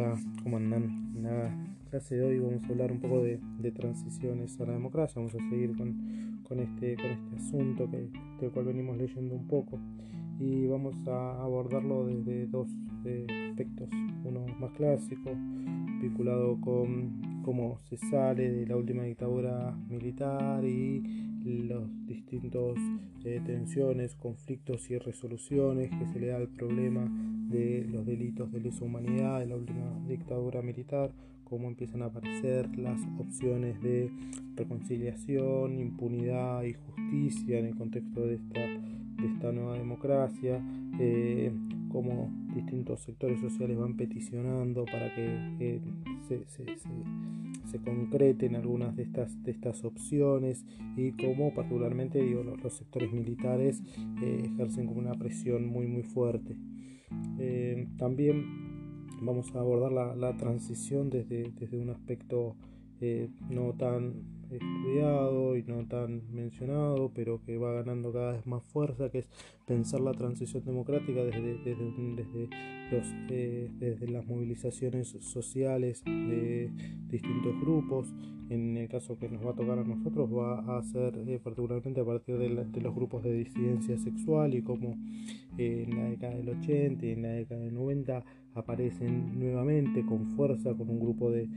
Hola, ¿cómo andan? La clase de hoy vamos a hablar un poco de, transiciones a la democracia, vamos a seguir con, con, este, con este asunto que, del cual venimos leyendo un poco y vamos a abordarlo desde dos aspectos, uno más clásico, vinculado con cómo se sale de la última dictadura militar y los distintos eh, tensiones, conflictos y resoluciones que se le da al problema de los delitos de lesa humanidad de la última dictadura militar, cómo empiezan a aparecer las opciones de reconciliación, impunidad y justicia en el contexto de esta, de esta nueva democracia, eh, cómo distintos sectores sociales van peticionando para que eh, se, se, concreten algunas de estas, de estas opciones y cómo particularmente digo, los, sectores militares eh, ejercen como una presión muy muy fuerte. Eh, también vamos a abordar la, transición desde, desde, un aspecto eh, no tan estudiado y no tan mencionado, pero que va ganando cada vez más fuerza, que es pensar la transición democrática desde, desde, los, eh, desde las movilizaciones sociales de distintos grupos. En el caso que nos va a tocar a nosotros, va a ser eh, particularmente a partir de, los grupos de disidencia sexual y cómo eh, en la década del 80 y en la década del 90 aparecen nuevamente con fuerza con un grupo de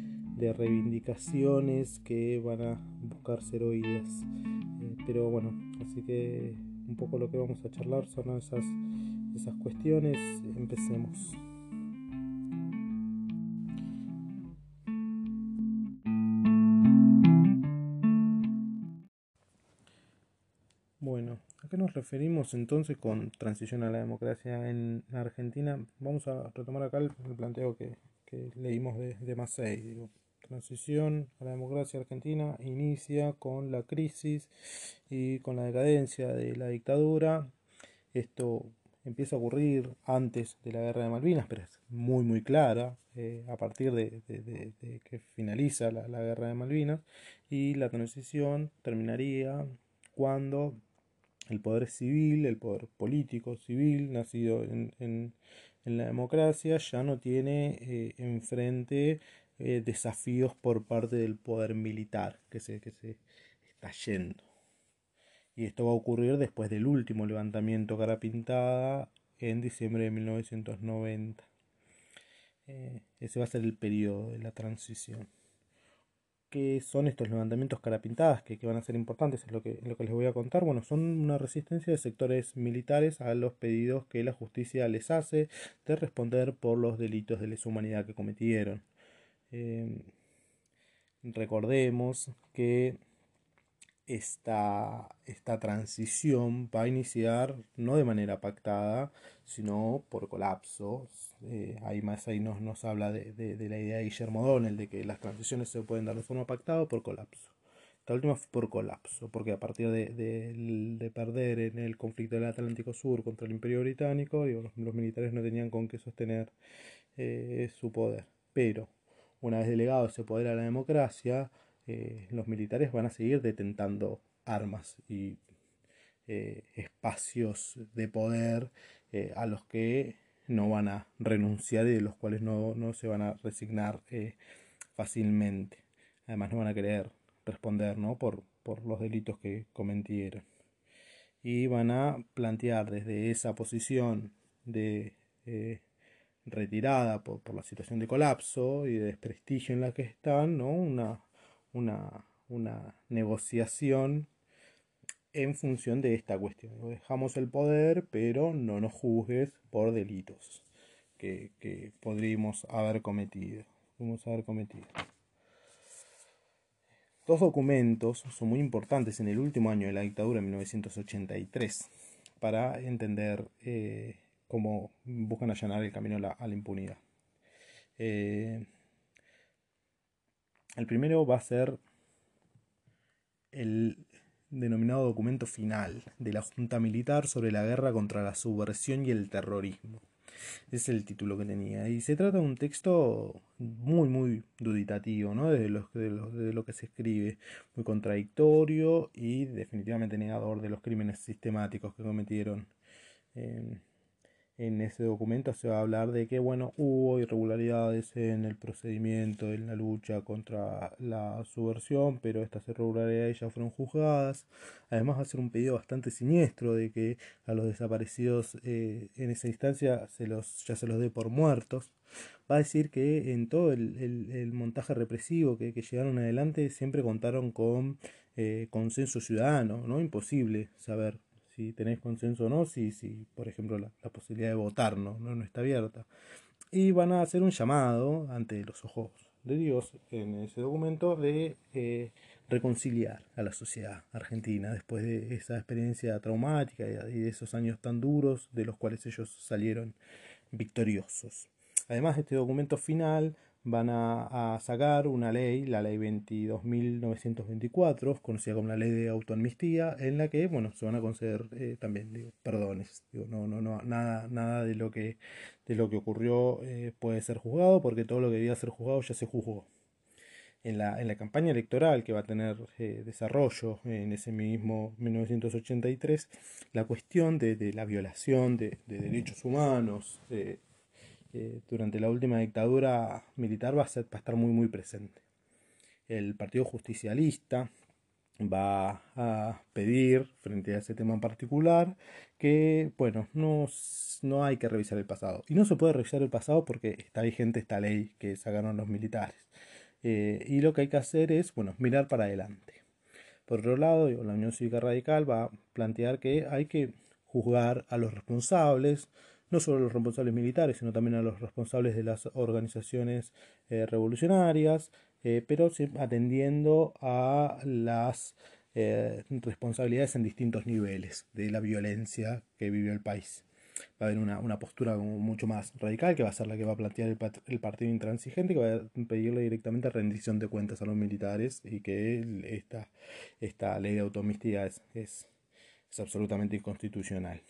de reivindicaciones que van a buscar ser oídas. Eh, pero bueno, así que un poco lo que vamos a charlar son esas, esas cuestiones. Empecemos. Referimos entonces con transición a la democracia en Argentina? Vamos a retomar acá el, planteo que, leímos de, de transición a la democracia argentina inicia con la crisis y con la decadencia de la dictadura. Esto empieza a ocurrir antes de la guerra de Malvinas, pero es muy muy clara eh, a partir de, que finaliza la, guerra de Malvinas y la transición terminaría cuando el poder civil, el poder político civil nacido en, la democracia ya no tiene eh, enfrente eh, desafíos por parte del poder militar que se, que se está yendo. Y esto va a ocurrir después del último levantamiento cara pintada en diciembre de 1990. Eh, ese va a ser el periodo de la transición. ¿Qué son estos levantamientos cara pintadas que, que, van a ser importantes? Es lo que, lo que les voy a contar. Bueno, son una resistencia de sectores militares a los pedidos que la justicia les hace de responder por los delitos de lesa humanidad que cometieron. Em, recordemos que esta, esta, transición va a iniciar no de manera pactada, sino por colapso. Eh, ahí más ahí nos, nos habla de, la idea de Guillermo Donnell, de que las transiciones se pueden dar de forma pactada o por colapso. Esta última fue por colapso, porque a partir de, perder en el conflicto del Atlántico Sur contra el Imperio Británico, los, militares no tenían con qué sostener eh, su poder. Pero una vez delegado ese poder a la democracia, eh, los militares van a seguir detentando armas y eh, espacios de poder eh, a los que no van a renunciar y de los cuales no, se van a resignar fácilmente. Además no van a querer responder ¿no? por, por los delitos que cometieron. Y van a plantear desde esa posición de retirada por, la situación de colapso y de desprestigio en la que están, ¿no? una, una, una negociación en función de esta cuestión. Dejamos el poder, pero no nos juzgues por delitos que, que podríamos haber cometido. haber cometido. Dos documentos son muy importantes en el último año de la dictadura, en 1983, para entender eh, cómo buscan allanar el camino a la, impunidad. Eh, el primero va a ser el denominado documento final de la Junta Militar sobre la guerra contra la subversión y el terrorismo. Es el título que tenía. Y se trata de un texto muy, muy duditativo, ¿no? De lo, de lo, que se escribe. Muy contradictorio y definitivamente negador de los crímenes sistemáticos que cometieron. Eh, en ese documento se va a hablar de que bueno hubo irregularidades en el procedimiento en la lucha contra la subversión pero estas irregularidades ya fueron juzgadas. Además va a ser un pedido bastante siniestro de que a los desaparecidos eh, en esa instancia se los ya se los dé por muertos. Va a decir que en todo el, montaje represivo que, llegaron adelante siempre contaron con eh, consenso ciudadano no imposible saber si tenéis consenso o no, si, si por ejemplo la, posibilidad de votar no, no, está abierta. Y van a hacer un llamado ante los ojos de Dios en ese documento de eh, reconciliar a la sociedad argentina después de esa experiencia traumática y de esos años tan duros de los cuales ellos salieron victoriosos. Además, este documento final van a, sacar una ley, la ley 22.924, conocida como la ley de autoamnistía, en la que, bueno, se van a conceder eh, también, digo, perdones, digo, no, no, no, nada, nada de lo que, de lo que ocurrió eh, puede ser juzgado, porque todo lo que debía ser juzgado ya se juzgó. En la, en la campaña electoral que va a tener eh, desarrollo en ese mismo 1983, la cuestión de, de la violación de, de derechos humanos, eh, durante la última dictadura militar va a, ser, estar muy muy presente. El Partido Justicialista va a pedir, frente a ese tema en particular, que, bueno, no, no hay que revisar el pasado. Y no se puede revisar el pasado porque está vigente esta ley que sacaron los militares. Eh, y lo que hay que hacer es, bueno, mirar para adelante. Por otro lado, la Unión Cívica Radical va a plantear que hay que juzgar a los responsables, no solo a los responsables militares, sino también a los responsables de las organizaciones eh, revolucionarias, eh, pero atendiendo a las eh, responsabilidades en distintos niveles de la violencia que vivió el país. Va a haber una, postura mucho más radical, que va a ser la que va a plantear el, partido intransigente, que va a pedirle directamente rendición de cuentas a los militares y que esta, esta ley de automistía es, es absolutamente inconstitucional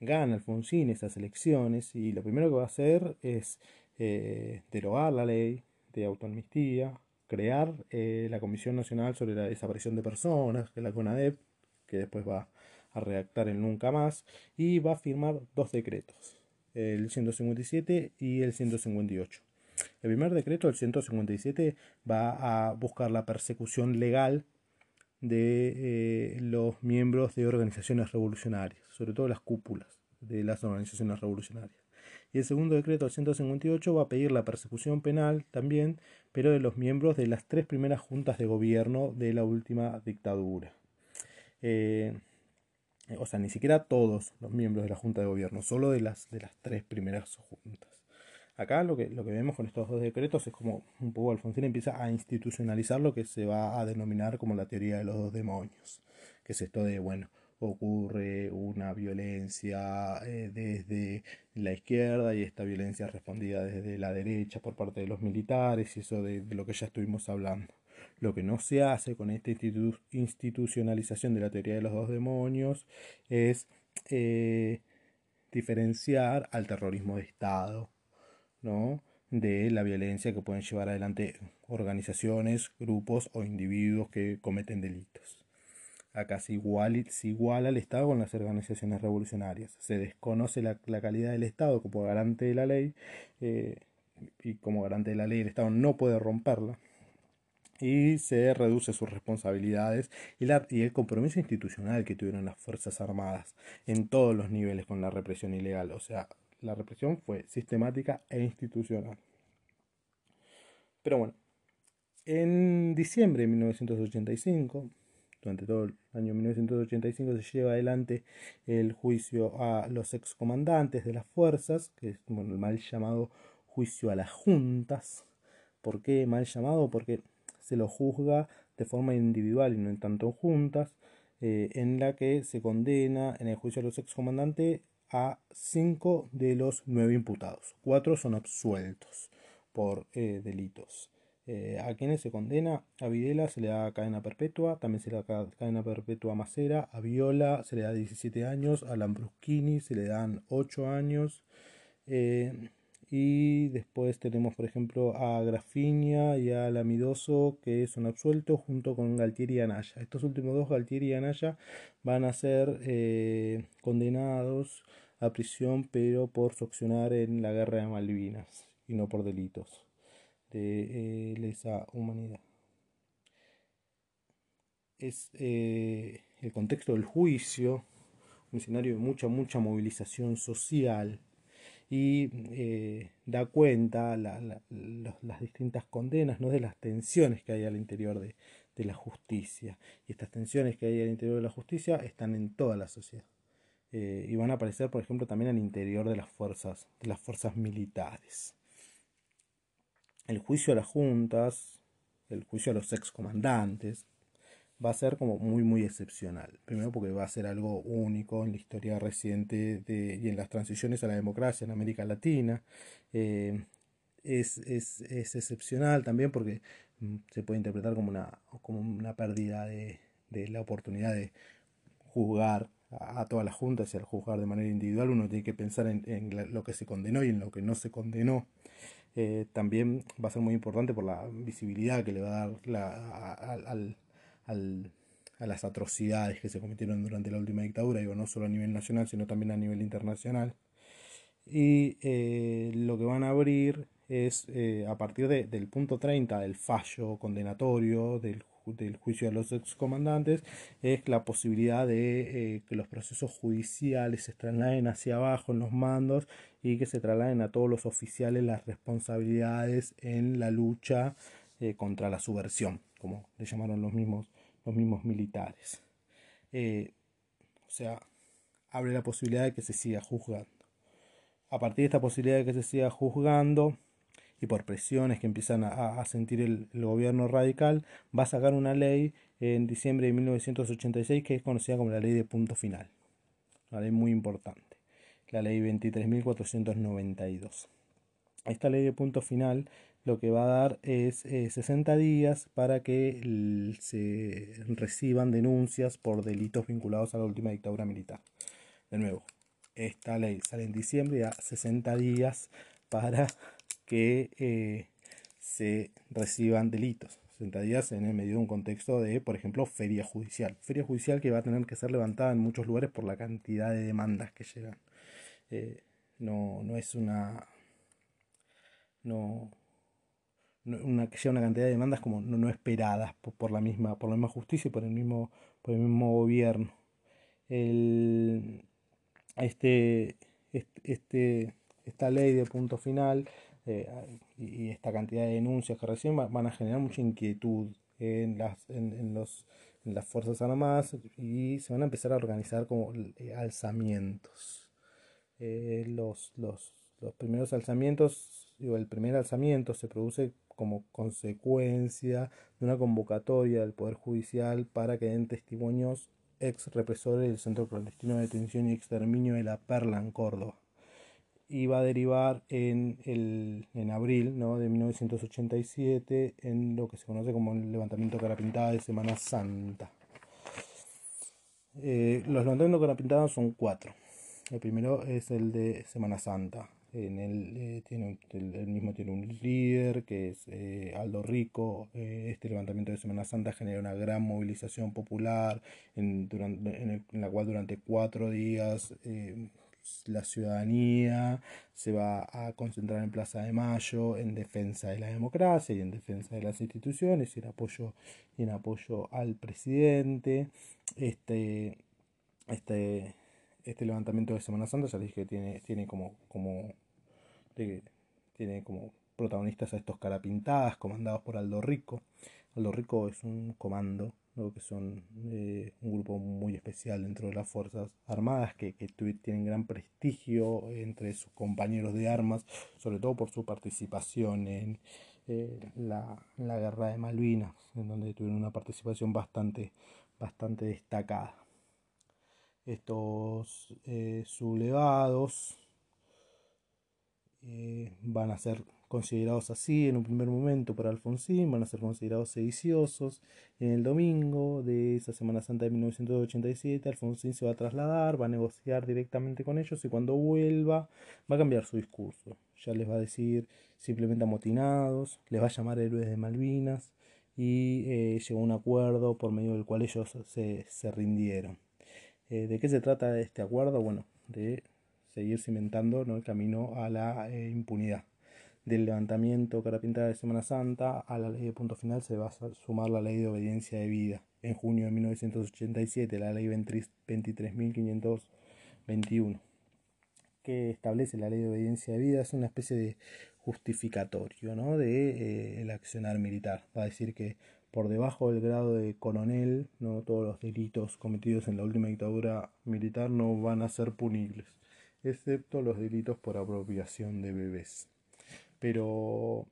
gana Alfonsín esas elecciones y lo primero que va a hacer es eh, derogar la ley de autoamnistía, crear eh, la Comisión Nacional sobre la Desaparición de Personas, que es la CONADEP, que después va a redactar el Nunca Más, y va a firmar dos decretos, el 157 y el 158. El primer decreto, el 157, va a buscar la persecución legal de eh, los miembros de organizaciones revolucionarias, sobre todo las cúpulas de las organizaciones revolucionarias. Y el segundo decreto, el 158, va a pedir la persecución penal también, pero de los miembros de las tres primeras juntas de gobierno de la última dictadura. Eh, o sea, ni siquiera todos los miembros de la junta de gobierno, solo de las, de las tres primeras juntas. Acá lo que, lo que vemos con estos dos decretos es como un poco Alfonsín empieza a institucionalizar lo que se va a denominar como la teoría de los dos demonios, que es esto de, bueno, ocurre una violencia eh, desde la izquierda y esta violencia respondida desde la derecha por parte de los militares y eso de, lo que ya estuvimos hablando. Lo que no se hace con esta institucionalización de la teoría de los dos demonios es eh, diferenciar al terrorismo de Estado ¿no? de la violencia que pueden llevar adelante organizaciones, grupos o individuos que cometen delitos. Acá se, igual, se iguala al Estado con las organizaciones revolucionarias. Se desconoce la, calidad del Estado como garante de la ley eh, y como garante de la ley el Estado no puede romperla y se reduce sus responsabilidades y, y, el compromiso institucional que tuvieron las Fuerzas Armadas en todos los niveles con la represión ilegal. O sea, la represión fue sistemática e institucional. Pero bueno, en diciembre de 1985, durante todo el año 1985 se lleva adelante el juicio a los excomandantes de las fuerzas, que es el mal llamado juicio a las juntas. ¿Por qué mal llamado? Porque se lo juzga de forma individual y no en tanto juntas, eh, en la que se condena en el juicio a los excomandantes a cinco de los nueve imputados. Cuatro son absueltos por eh, delitos. Eh, a quienes se condena, a Videla se le da cadena perpetua, también se le da cadena perpetua a Macera, a Viola se le da 17 años, a Lambruschini se le dan 8 años, eh, y después tenemos por ejemplo a Grafinia y a Lamidoso que son absueltos junto con Galtieri y Anaya. Estos últimos dos, Galtieri y Anaya, van a ser condenados a prisión, pero por succionar en la guerra de Malvinas y no por delitos de eh, lesa humanidad. Es eh, el contexto del juicio, un escenario de mucha, mucha movilización social y eh, da cuenta las distintas condenas, ¿no? de las tensiones que hay al interior de, de la justicia. Y estas tensiones que hay al interior de la justicia están en toda la sociedad. Eh, y van a aparecer, por ejemplo, también al interior de las fuerzas, de las fuerzas militares. El juicio a las juntas, el juicio a los excomandantes, va a ser como muy muy excepcional. Primero porque va a ser algo único en la historia reciente de, y en las transiciones a la democracia en América Latina. Eh, es, es, es, excepcional también porque mm, se puede interpretar como una, como una pérdida de, de la oportunidad de juzgar a, todas las juntas y al juzgar de manera individual uno tiene que pensar en, en lo que se condenó y en lo que no se condenó. Eh, también va a ser muy importante por la visibilidad que le va a dar la, al, al, a las atrocidades que se cometieron durante la última dictadura, digo, no solo a nivel nacional, sino también a nivel internacional. Y eh, lo que van a abrir es, eh, a partir de, del punto 30 del fallo condenatorio del, del juicio de los excomandantes, es la posibilidad de eh, que los procesos judiciales se trasladen hacia abajo en los mandos y que se trasladen a todos los oficiales las responsabilidades en la lucha contra la subversión, como le llamaron los mismos los mismos militares. Eh, o sea, abre la posibilidad de que se siga juzgando. A partir de esta posibilidad de que se siga juzgando y por presiones que empiezan a, sentir el, gobierno radical, va a sacar una ley en diciembre de 1986 que es conocida como la ley de punto final. Una ley muy importante. La ley 23.492. Esta ley de punto final lo que va a dar es 60 eh, días para que se reciban denuncias por delitos vinculados a la última dictadura militar. De nuevo, esta ley sale en diciembre y da 60 días para que eh, se reciban delitos. 60 días en el medio de un contexto de, por ejemplo, feria judicial. Feria judicial que va a tener que ser levantada en muchos lugares por la cantidad de demandas que llegan. Eh, no, no es una... No, una, que sea una cantidad de demandas como no, esperadas por, la misma, por la misma justicia y por el mismo, por el mismo gobierno. El, este, este, esta ley de punto final eh, y, esta cantidad de denuncias que recién van a generar mucha inquietud en las, en, los, en las Fuerzas Armadas y se van a empezar a organizar como eh, alzamientos. Eh, los, los, los primeros alzamientos, digo, el primer alzamiento se produce como consecuencia de una convocatoria del Poder Judicial para que den testimonios ex represores del Centro Clandestino de Detención y Exterminio de la Perla en Córdoba. Y va a derivar en, el, en abril ¿no? de 1987 en lo que se conoce como el levantamiento cara pintada de Semana Santa. Eh, los levantamientos cara pintada son cuatro. El primero es el de Semana Santa, en él eh, tiene el, mismo tiene un líder que es eh, Aldo Rico. Eh, este levantamiento de Semana Santa genera una gran movilización popular en, durante, en, la cual durante cuatro días la ciudadanía se va a concentrar en Plaza de Mayo en defensa de la democracia y en defensa de las instituciones y en apoyo, y en apoyo al presidente. Este, este, este levantamiento de Semana Santa, ya dije que tiene, tiene como, como tiene como protagonistas a estos carapintadas comandados por Aldo Rico. Aldo Rico es un comando, que son eh, un grupo muy especial dentro de las Fuerzas Armadas que, tienen gran prestigio entre sus compañeros de armas, sobre todo por su participación en eh, la, guerra de Malvinas, en donde tuvieron una participación bastante, bastante destacada. Estos eh, sublevados eh, van a ser considerados así en un primer momento por Alfonsín, van a ser considerados sediciosos. En el domingo de esa Semana Santa de 1987, Alfonsín se va a trasladar, va a negociar directamente con ellos y cuando vuelva va a cambiar su discurso. Ya les va a decir simplemente amotinados, les va a llamar héroes de Malvinas y eh, llegó a un acuerdo por medio del cual ellos se, rindieron. Eh, ¿De qué se trata este acuerdo? Bueno, de seguir cimentando ¿no? el camino a la eh, impunidad. Del levantamiento Carapintada de Semana Santa a la ley de punto final se va a sumar la ley de obediencia de vida. En junio de 1987, la ley 23.521, que establece la ley de obediencia de vida, es una especie de justificatorio ¿no? de eh, el accionar militar. Va a decir que por debajo del grado de coronel, no todos los delitos cometidos en la última dictadura militar no van a ser punibles, excepto los delitos por apropiación de bebés. Pero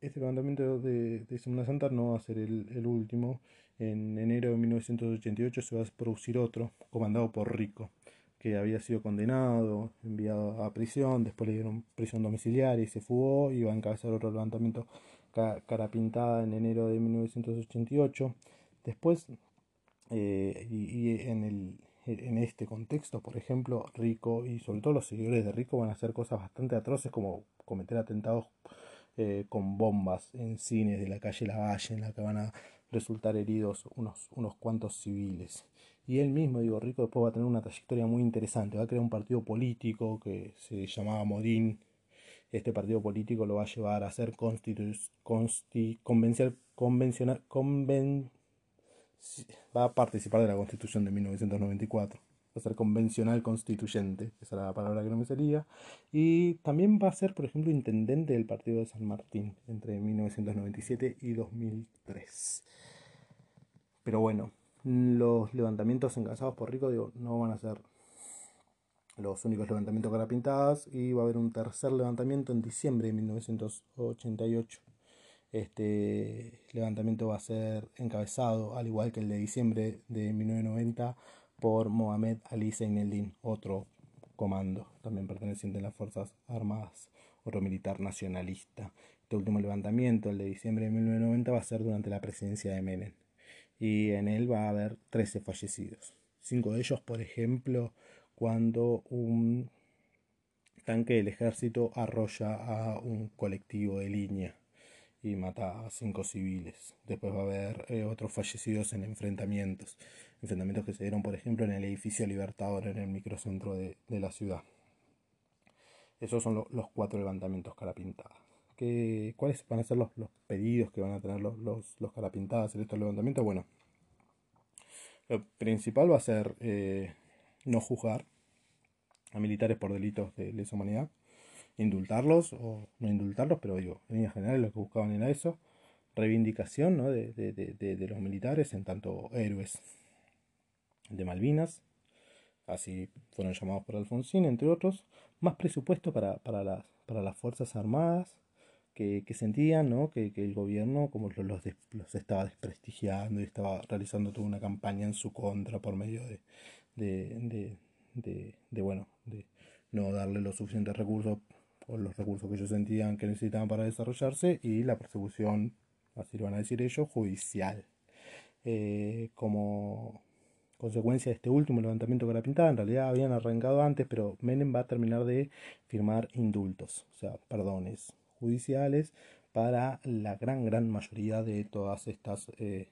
este levantamiento de, Semana Santa no va a ser el, último. En enero de 1988 se va a producir otro, comandado por Rico, que había sido condenado, enviado a prisión, después le dieron prisión domiciliaria y se fugó, iba a encabezar otro levantamiento cara pintada en enero de 1988. Después, eh, y, en, el, en este contexto, por ejemplo, Rico y sobre todo los seguidores de Rico van a hacer cosas bastante atroces como cometer atentados eh, con bombas en cines de la calle Lavalle, en la que van a resultar heridos unos, unos cuantos civiles. Y él mismo, digo, Rico después va a tener una trayectoria muy interesante, va a crear un partido político que se llamaba Modín, este partido político lo va a llevar a ser convencional, convencional conven va a participar de la constitución de 1994 va a ser convencional constituyente, esa era la palabra que no me salía, y también va a ser, por ejemplo, intendente del partido de San Martín entre 1997 y 2003. Pero bueno, los levantamientos encabezados por Rico no van a ser los únicos levantamientos cara pintadas y va a haber un tercer levantamiento en diciembre de 1988. Este levantamiento va a ser encabezado, al igual que el de diciembre de 1990, por Mohamed Ali Zaineldin, otro comando, también perteneciente a las Fuerzas Armadas, otro militar nacionalista. Este último levantamiento, el de diciembre de 1990, va a ser durante la presidencia de Menem. Y en él va a haber 13 fallecidos. Cinco de ellos, por ejemplo, cuando un tanque del ejército arrolla a un colectivo de línea y mata a cinco civiles. Después va a haber eh, otros fallecidos en enfrentamientos. Enfrentamientos que se dieron, por ejemplo, en el edificio Libertador, en el microcentro de, la ciudad. Esos son los cuatro levantamientos carapintadas. ¿Qué, ¿Cuáles van a ser los, pedidos que van a tener los, los, los carapintadas en estos levantamientos? Bueno, lo principal va a ser eh, no juzgar a militares por delitos de lesa humanidad, indultarlos o no indultarlos, pero digo, en líneas generales lo que buscaban era eso, reivindicación ¿no? de, de, de, los militares en tanto héroes de Malvinas, así fueron llamados por Alfonsín, entre otros, más presupuesto para, para, las, para las Fuerzas Armadas, que, que sentían ¿no? que, que, el gobierno como los, los, los, estaba desprestigiando y estaba realizando toda una campaña en su contra por medio de, de, de, de, bueno, de no darle los suficientes recursos o los recursos que ellos sentían que necesitaban para desarrollarse y la persecución, así lo van a decir ellos, judicial. Eh, como consecuencia de este último levantamiento que era pintada, en realidad habían arrancado antes, pero Menem va a terminar de firmar indultos, o sea, perdones judiciales para la gran, gran mayoría de todas estas eh,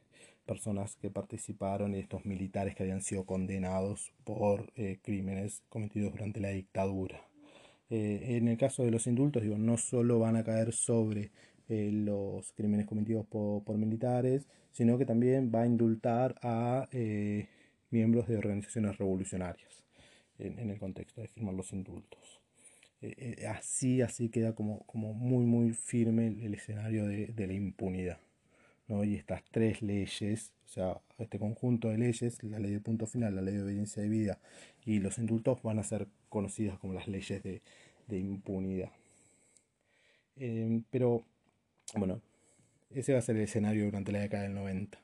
personas que participaron y estos militares que habían sido condenados por eh, crímenes cometidos durante la dictadura. Eh, en el caso de los indultos, digo, no solo van a caer sobre eh, los crímenes cometidos por, militares, sino que también va a indultar a miembros de organizaciones revolucionarias en, el contexto de firmar los indultos. así, así queda como, como muy, muy firme el, escenario de la impunidad. Y estas tres leyes, o sea, este conjunto de leyes, la ley de punto final, la ley de obediencia de vida y los indultos van a ser conocidas como las leyes de, impunidad. Em, pero, bueno, ese va a ser el escenario durante la década del 90.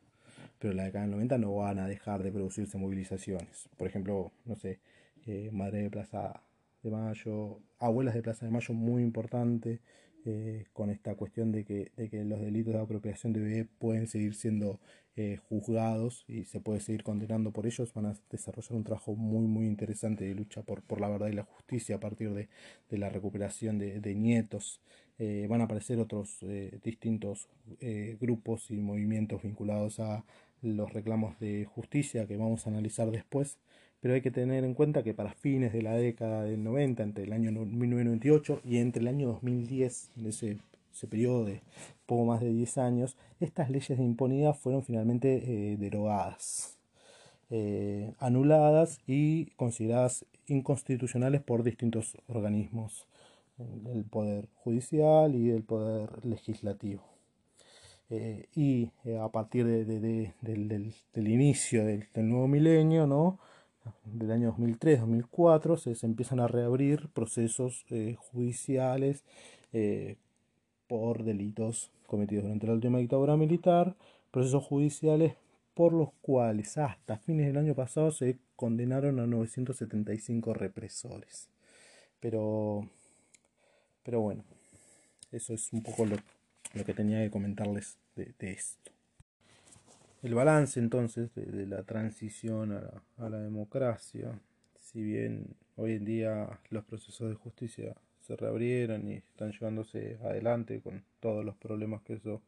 Pero en la década del 90 no van a dejar de producirse movilizaciones. Por ejemplo, no sé, eh, Madre de Plaza de Mayo, Abuelas de Plaza de Mayo, muy importante. Eh, con esta cuestión de que, de que, los delitos de apropiación de bebé pueden seguir siendo eh, juzgados y se puede seguir condenando por ellos, van a desarrollar un trabajo muy muy interesante de lucha por, por la verdad y la justicia a partir de, de la recuperación de, nietos. Eh, van a aparecer otros distintos grupos y movimientos vinculados a los reclamos de justicia que vamos a analizar después, pero hay que tener en cuenta que para fines de la década del 90, entre el año 1998 y entre el año 2010, en ese, ese periodo de poco más de 10 años, estas leyes de impunidad fueron finalmente eh, derogadas, eh, anuladas y consideradas inconstitucionales por distintos organismos, el Poder Judicial y el Poder Legislativo. Eh, y a partir de, del, inicio del, nuevo milenio, ¿no? Del año 2003-2004, se, empiezan a reabrir procesos judiciales por delitos cometidos durante la última dictadura militar, procesos judiciales por los cuales hasta fines del año pasado se condenaron a 975 represores. Pero, pero bueno, eso es un poco lo, que tenía que comentarles de, esto. El balance entonces de, la transición a la democracia, si bien hoy en día los procesos de justicia se reabrieron y están llevándose adelante con todos los problemas que eso,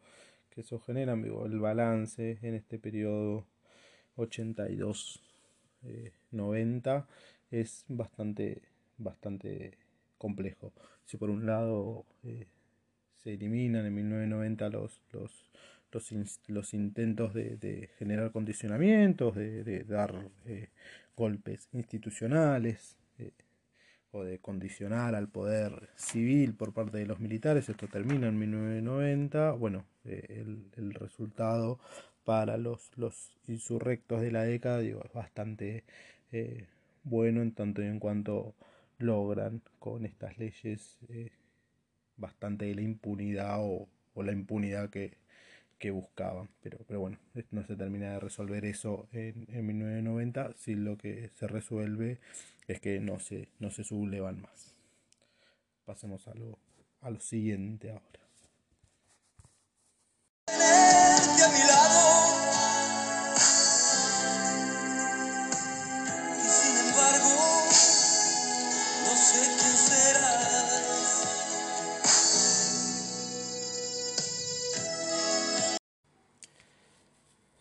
que eso genera. el balance en este periodo 82-90 eh, es bastante, bastante complejo. Si por un lado eh, se eliminan en 1990 los, los, los, intentos de, generar condicionamientos, de, dar eh, golpes institucionales, o de condicionar al poder civil por parte de los militares. Esto termina en 1990. Bueno, eh, el, resultado para los, los insurrectos de la década es bastante eh, bueno en tanto y en cuanto logran con estas leyes eh, bastante de la impunidad o, la impunidad que, que buscaban. Pero, pero bueno, no se termina de resolver eso en, en 1990, si lo que se resuelve es que no se, no se sublevan más. Pasemos a a lo siguiente ahora.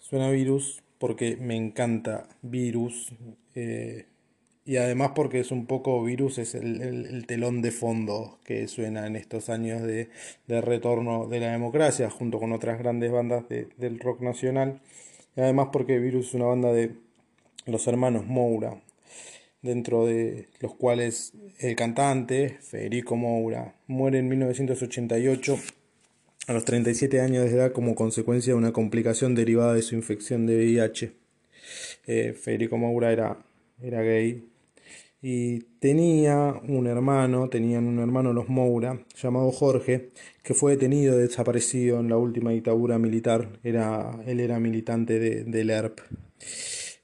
Suena virus porque me encanta virus. Eh, y además porque es un poco virus, es el, telón de fondo que suena en estos años de, retorno de la democracia, junto con otras grandes bandas del rock nacional. Y además porque Virus es una banda de los hermanos Moura, dentro de los cuales el cantante, Federico Moura, muere en 1988 a los 37 años de edad como consecuencia de una complicación derivada de su infección de VIH. Eh, Federico Moura era, era gay y tenía un hermano, tenían un hermano los Moura, llamado Jorge, que fue detenido desaparecido en la última dictadura militar. Era, él era militante de, del ERP.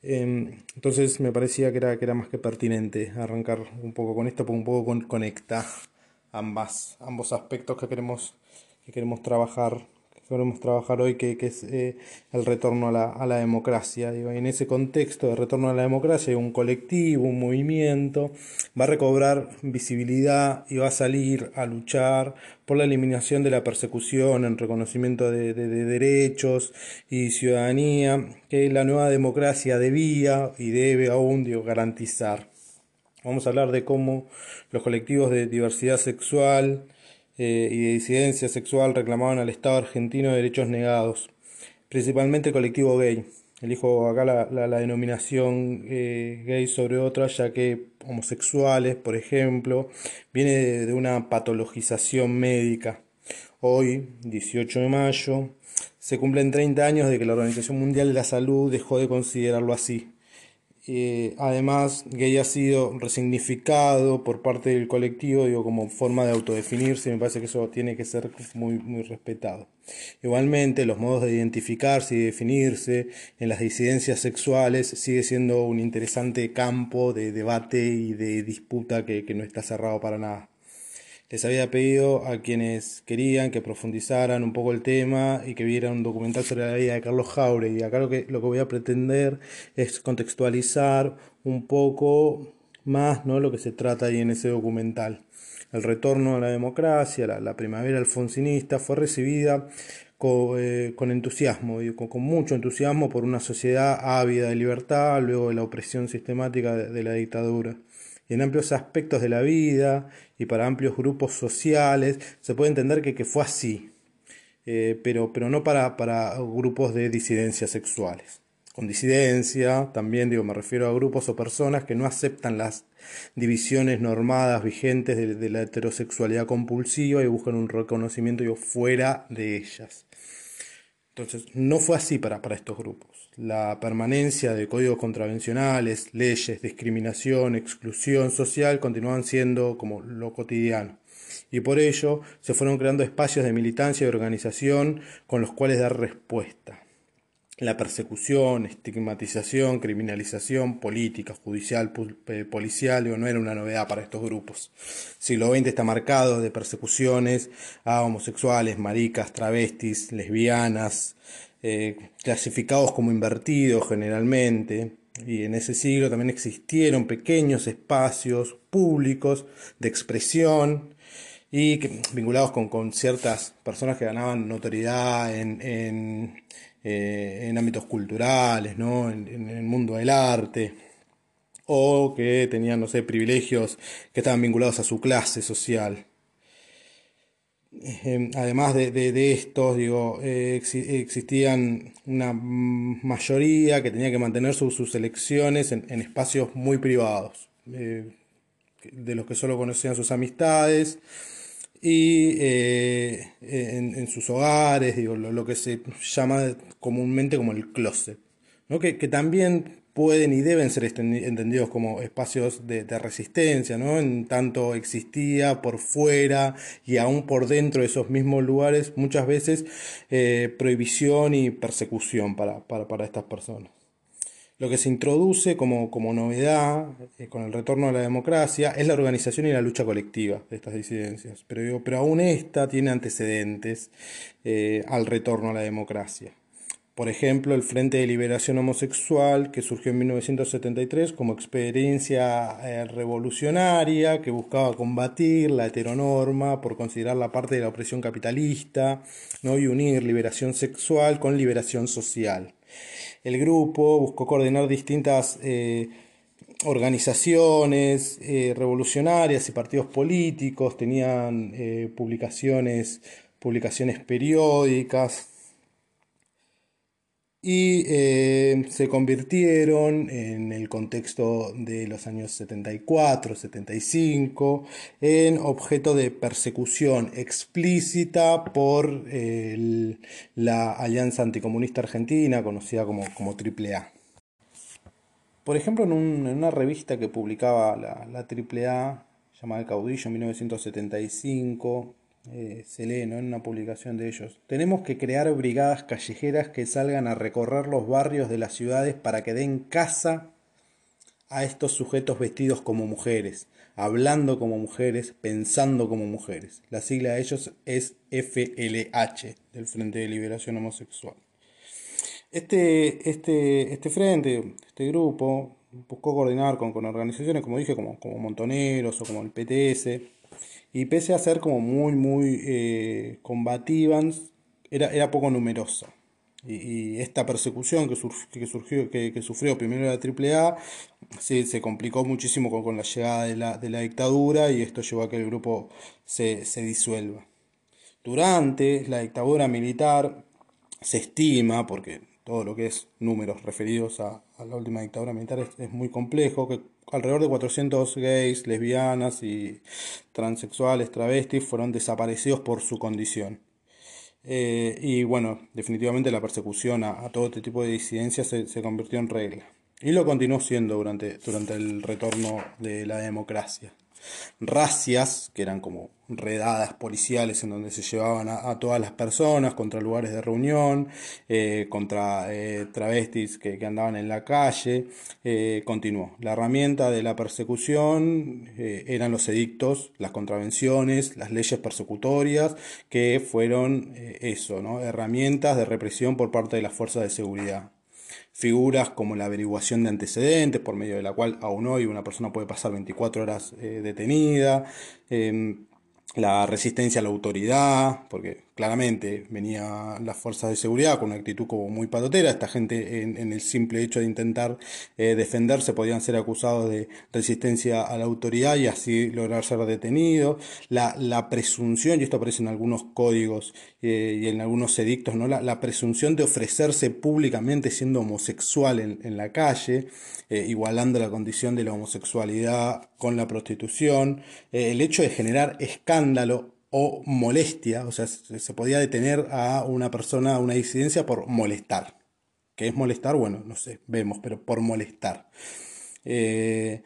Em, entonces me parecía que era, que era más que pertinente arrancar un poco con esto, porque un poco conecta ambas, ambos aspectos que queremos, que queremos trabajar queremos trabajar hoy, que, es eh, el retorno a la, a la democracia. Digo, en ese contexto de retorno a la democracia, un colectivo, un movimiento, va a recobrar visibilidad y va a salir a luchar por la eliminación de la persecución, en reconocimiento de, derechos y ciudadanía, que la nueva democracia debía y debe aún digo, garantizar. Vamos a hablar de cómo los colectivos de diversidad sexual, eh, y de disidencia sexual reclamaban al Estado argentino derechos negados, principalmente el colectivo gay. Elijo acá la, la, denominación eh, gay sobre otras, ya que homosexuales, por ejemplo, viene de, de una patologización médica. Hoy, 18 de mayo, se cumplen 30 años de que la Organización Mundial de la Salud dejó de considerarlo así. Eh, además, gay ha sido resignificado por parte del colectivo digo, como forma de autodefinirse me parece que eso tiene que ser muy, muy respetado. Igualmente, los modos de identificarse y definirse en las disidencias sexuales sigue siendo un interesante campo de debate y de disputa que no está cerrado para nada les había pedido a quienes querían que profundizaran un poco el tema y que vieran un documental sobre la vida de Carlos Jauregui. Y acá lo que, lo que voy a pretender es contextualizar un poco más ¿no? lo que se trata ahí en ese documental. El retorno a la democracia, la, la primavera alfonsinista, fue recibida con, con entusiasmo, con, con, mucho entusiasmo por una sociedad ávida de libertad luego de la opresión sistemática de, la dictadura en amplios aspectos de la vida y para amplios grupos sociales, se puede entender que, que fue así, eh, pero, pero no para, para grupos de disidencias sexuales. Con disidencia, también digo, me refiero a grupos o personas que no aceptan las divisiones normadas vigentes de, la heterosexualidad compulsiva y buscan un reconocimiento digo, fuera de ellas. Entonces, no fue así para, para estos grupos. La permanencia de códigos contravencionales, leyes, discriminación, exclusión social continuaban siendo como lo cotidiano. Y por ello se fueron creando espacios de militancia y organización con los cuales dar respuesta la persecución, estigmatización, criminalización política, judicial, eh, policial, no era una novedad para estos grupos. Siglo XX está marcado de persecuciones a homosexuales, maricas, travestis, lesbianas, eh, clasificados como invertidos generalmente. Y en ese siglo también existieron pequeños espacios públicos de expresión y vinculados con, ciertas personas que ganaban notoriedad en eh, en ámbitos culturales, ¿no? En, el mundo del arte, o que tenían, no sé, privilegios que estaban vinculados a su clase social. Eh, además de, de, estos, digo, eh, existían una mayoría que tenía que mantener sus elecciones en, en, espacios muy privados, de los que solo conocían sus amistades, y eh, en, sus hogares, digo, lo, que se llama comúnmente como el closet, ¿no? que, también pueden y deben ser entendidos como espacios de, resistencia, ¿no? en tanto existía por fuera y aún por dentro de esos mismos lugares muchas veces eh, prohibición y persecución para, para, para estas personas. Lo que se introduce como, como novedad eh, con el retorno a la democracia es la organización y la lucha colectiva de estas disidencias. Pero, pero aún esta tiene antecedentes eh, al retorno a la democracia. Por ejemplo, el Frente de Liberación Homosexual, que surgió en 1973 como experiencia eh, revolucionaria que buscaba combatir la heteronorma por considerarla parte de la opresión capitalista ¿no? y unir liberación sexual con liberación social. El grupo buscó coordinar distintas eh, organizaciones eh, revolucionarias y partidos políticos, tenían publicaciones, publicaciones periódicas, y eh, se convirtieron en el contexto de los años 74, 75 en objeto de persecución explícita por la Alianza Anticomunista Argentina, conocida como, como AAA. Por ejemplo, en, una revista que publicaba la, la AAA, llamada Caudillo en 1975, eh, se lee en una publicación de ellos. Tenemos que crear brigadas callejeras que salgan a recorrer los barrios de las ciudades para que den casa a estos sujetos vestidos como mujeres, hablando como mujeres, pensando como mujeres. La sigla de ellos es FLH, del Frente de Liberación Homosexual. Este, este, este frente, este grupo, buscó coordinar con, con organizaciones, como dije, como, como Montoneros o como el PTS, y pese a ser como muy, muy eh, combativa, era, era poco numerosa. Y, esta persecución que, que, surgió, que, sufrió primero la AAA se, se complicó muchísimo con, la llegada de la, de la, dictadura y esto llevó a que el grupo se, se disuelva. Durante la dictadura militar se estima, porque todo lo que es números referidos a, la última dictadura militar es, es, muy complejo, que alrededor de 400 gays, lesbianas y transexuales, travestis fueron desaparecidos por su condición. Eh, y bueno, definitivamente la persecución a, todo este tipo de disidencias se, se, convirtió en regla. Y lo continuó siendo durante, durante el retorno de la democracia racias, que eran como redadas policiales en donde se llevaban a, todas las personas contra lugares de reunión, eh, contra eh, travestis que, andaban en la calle, eh, continuó. La herramienta de la persecución eran los edictos, las contravenciones, las leyes persecutorias, que fueron eso, ¿no? herramientas de represión por parte de las fuerzas de seguridad figuras como la averiguación de antecedentes, por medio de la cual aún hoy una persona puede pasar 24 horas eh, detenida, em, la resistencia a la autoridad, porque claramente venía las fuerzas de seguridad con una actitud como muy patotera. Esta gente en, el simple hecho de intentar eh, defenderse podían ser acusados de resistencia a la autoridad y así lograr ser detenidos. La, la presunción, y esto aparece en algunos códigos eh, y en algunos edictos, ¿no? La, presunción de ofrecerse públicamente siendo homosexual en, la calle, eh, igualando la condición de la homosexualidad con la prostitución, el hecho de generar escándalo o molestia, o sea, se podía detener a una persona, a una disidencia por molestar. ¿Qué es molestar? Bueno, no sé, vemos, pero por molestar. Eh,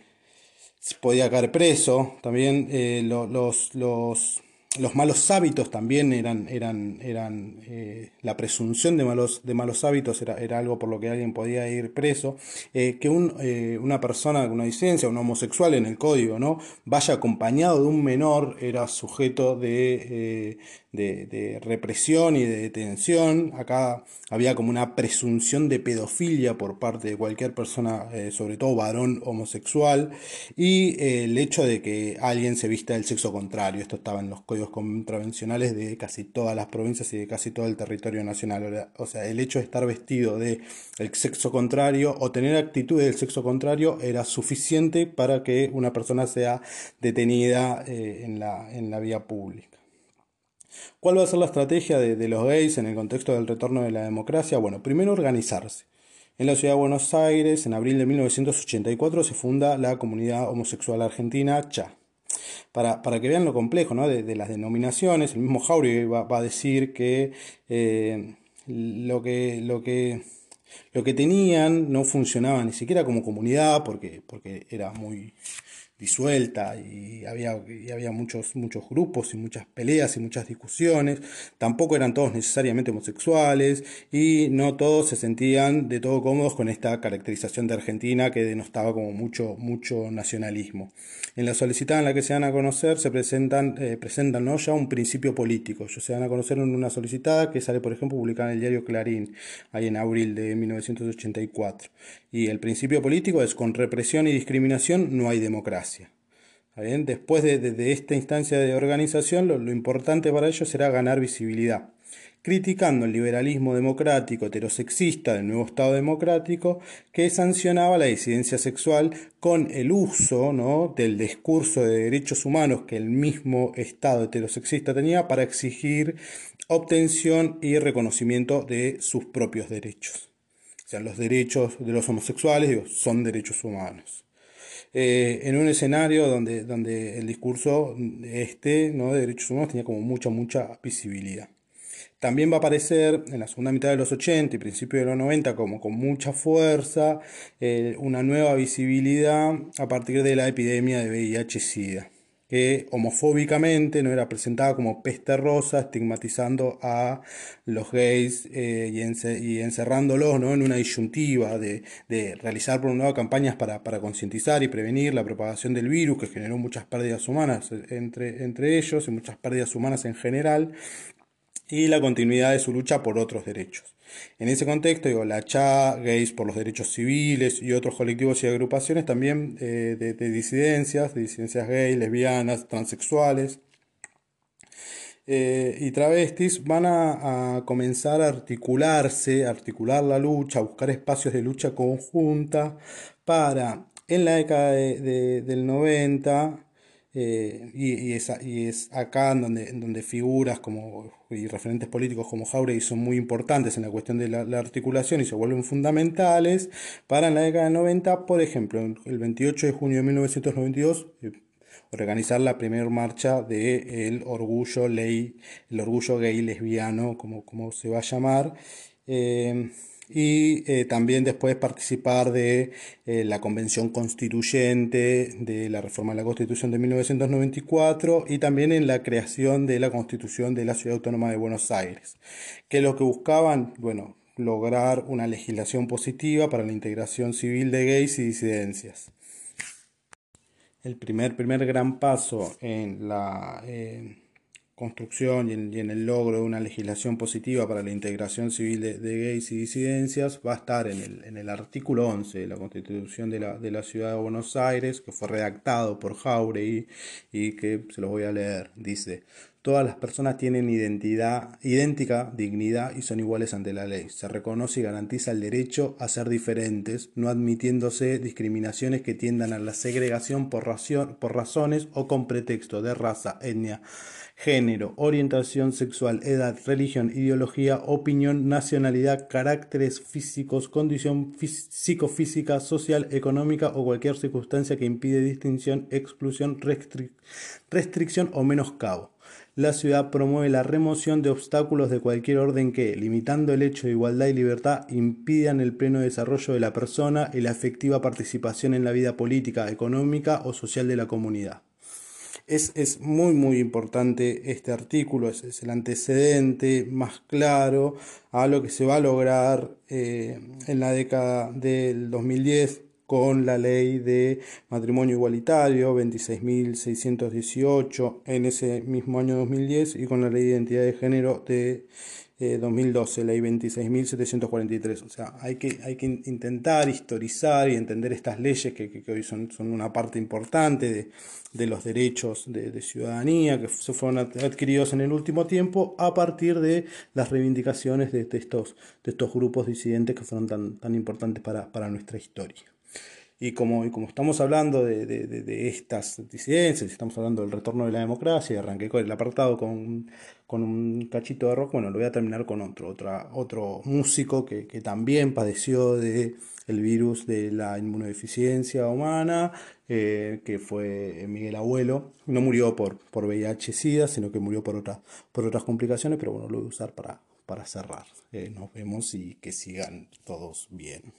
se podía caer preso, también eh, los, los los malos hábitos también eran, eran, eran eh, la presunción de malos, de malos hábitos era, era, algo por lo que alguien podía ir preso. Eh, que un, eh, una persona con una disidencia, un homosexual en el código, ¿no? vaya acompañado de un menor era sujeto de, de, represión y de detención. Acá había como una presunción de pedofilia por parte de cualquier persona, sobre todo varón homosexual, y el hecho de que alguien se vista del sexo contrario. Esto estaba en los códigos contravencionales de casi todas las provincias y de casi todo el territorio nacional. O sea, el hecho de estar vestido del sexo contrario o tener actitudes del sexo contrario era suficiente para que una persona sea detenida eh, en, la, en la vía pública. ¿Cuál va a ser la estrategia de, los gays en el contexto del retorno de la democracia? Bueno, primero organizarse. En la ciudad de Buenos Aires, en abril de 1984, se funda la comunidad homosexual argentina CHA. Para, para que vean lo complejo ¿no? de, las denominaciones, el mismo Jauregui va, a decir que, eh, lo que lo que lo que tenían no funcionaba ni siquiera como comunidad porque, porque era muy, disuelta y había, había muchos, muchos grupos y muchas peleas y muchas discusiones. Tampoco eran todos necesariamente homosexuales y no todos se sentían de todo cómodos con esta caracterización de Argentina que denostaba como mucho, mucho nacionalismo. En la solicitada en la que se van a conocer se presentan, eh, presentan ¿no? ya un principio político. Ellos se van a conocer en una solicitada que sale, por ejemplo, publicada en el diario Clarín, ahí en abril de 1984. Y el principio político es con represión y discriminación no hay democracia. Después de, esta instancia de organización, lo, importante para ellos será ganar visibilidad criticando el liberalismo democrático heterosexista del nuevo Estado democrático que sancionaba la disidencia sexual con el uso del discurso de derechos humanos que el mismo Estado heterosexista tenía para exigir obtención y reconocimiento de sus propios derechos. O sea, los derechos de los homosexuales son derechos humanos. Eh, en un escenario donde, donde el discurso este ¿no? de derechos humanos tenía como mucha, mucha visibilidad. También va a aparecer en la segunda mitad de los 80 y principios de los 90 como con mucha fuerza eh, una nueva visibilidad a partir de la epidemia de VIH-Sida que homofóbicamente no era presentada como peste rosa, estigmatizando a los gays eh, y, encerrándolos ¿no? en una disyuntiva de, realizar por un lado campañas para, concientizar y prevenir la propagación del virus, que generó muchas pérdidas humanas entre, entre ellos y muchas pérdidas humanas en general, y la continuidad de su lucha por otros derechos. En ese contexto, digo, la CHA, Gays por los Derechos Civiles y otros colectivos y agrupaciones también eh, de, disidencias, de disidencias gays, lesbianas, transexuales eh, y travestis van a, comenzar a articularse, a articular la lucha, a buscar espacios de lucha conjunta para, en la década del 90, eh, y, es, y, es, acá en donde, donde figuras como, y referentes políticos como Jauregui son muy importantes en la cuestión de la, articulación y se vuelven fundamentales para en la década del 90, por ejemplo, el 28 de junio de 1992, eh, organizar la primera marcha de el orgullo ley, el orgullo gay lesbiano, como, como se va a llamar. Eh, y eh, también después participar de eh, la Convención Constituyente de la reforma de la Constitución de 1994 y también en la creación de la Constitución de la Ciudad Autónoma de Buenos Aires, que lo que buscaban, bueno, lograr una legislación positiva para la integración civil de gays y disidencias. El primer, primer gran paso en la... Eh, construcción y en, el logro de una legislación positiva para la integración civil de, gays y disidencias va a estar en el, en el artículo 11 de la Constitución de la, de la, Ciudad de Buenos Aires, que fue redactado por Jauregui y que se los voy a leer. Dice, Todas las personas tienen identidad idéntica, dignidad y son iguales ante la ley. Se reconoce y garantiza el derecho a ser diferentes, no admitiéndose discriminaciones que tiendan a la segregación por, por razones o con pretexto de raza, etnia, género, orientación sexual, edad, religión, ideología, opinión, nacionalidad, caracteres físicos, condición psicofísica, social, económica o cualquier circunstancia que impide distinción, exclusión, restricción o menoscabo la ciudad promueve la remoción de obstáculos de cualquier orden que, limitando el hecho de igualdad y libertad, impidan el pleno desarrollo de la persona y la efectiva participación en la vida política, económica o social de la comunidad. Es, muy muy importante este artículo, es, el antecedente más claro a lo que se va a lograr eh, en la década del 2010 con la ley de matrimonio igualitario 26.618 en ese mismo año 2010 y con la ley de identidad de género de 2012, eh, ley 26.743. O sea, hay que, hay que intentar historizar y entender estas leyes que, hoy son, son, una parte importante de, los derechos de, ciudadanía que se fueron adquiridos en el último tiempo a partir de las reivindicaciones de, estos, de estos grupos disidentes que fueron tan, tan importantes para, para nuestra historia. Y como, como estamos hablando de, estas disidencias, estamos hablando del retorno de la democracia, y arranqué con el apartado con, un cachito de rock, bueno, lo voy a terminar con otro, otra, otro músico que, también padeció de el virus de la inmunodeficiencia humana, eh, que fue Miguel Abuelo. No murió por, por VIH-Sida, sino que murió por, por otras complicaciones, pero bueno, lo voy a usar para, para cerrar. Eh, nos vemos y que sigan todos bien.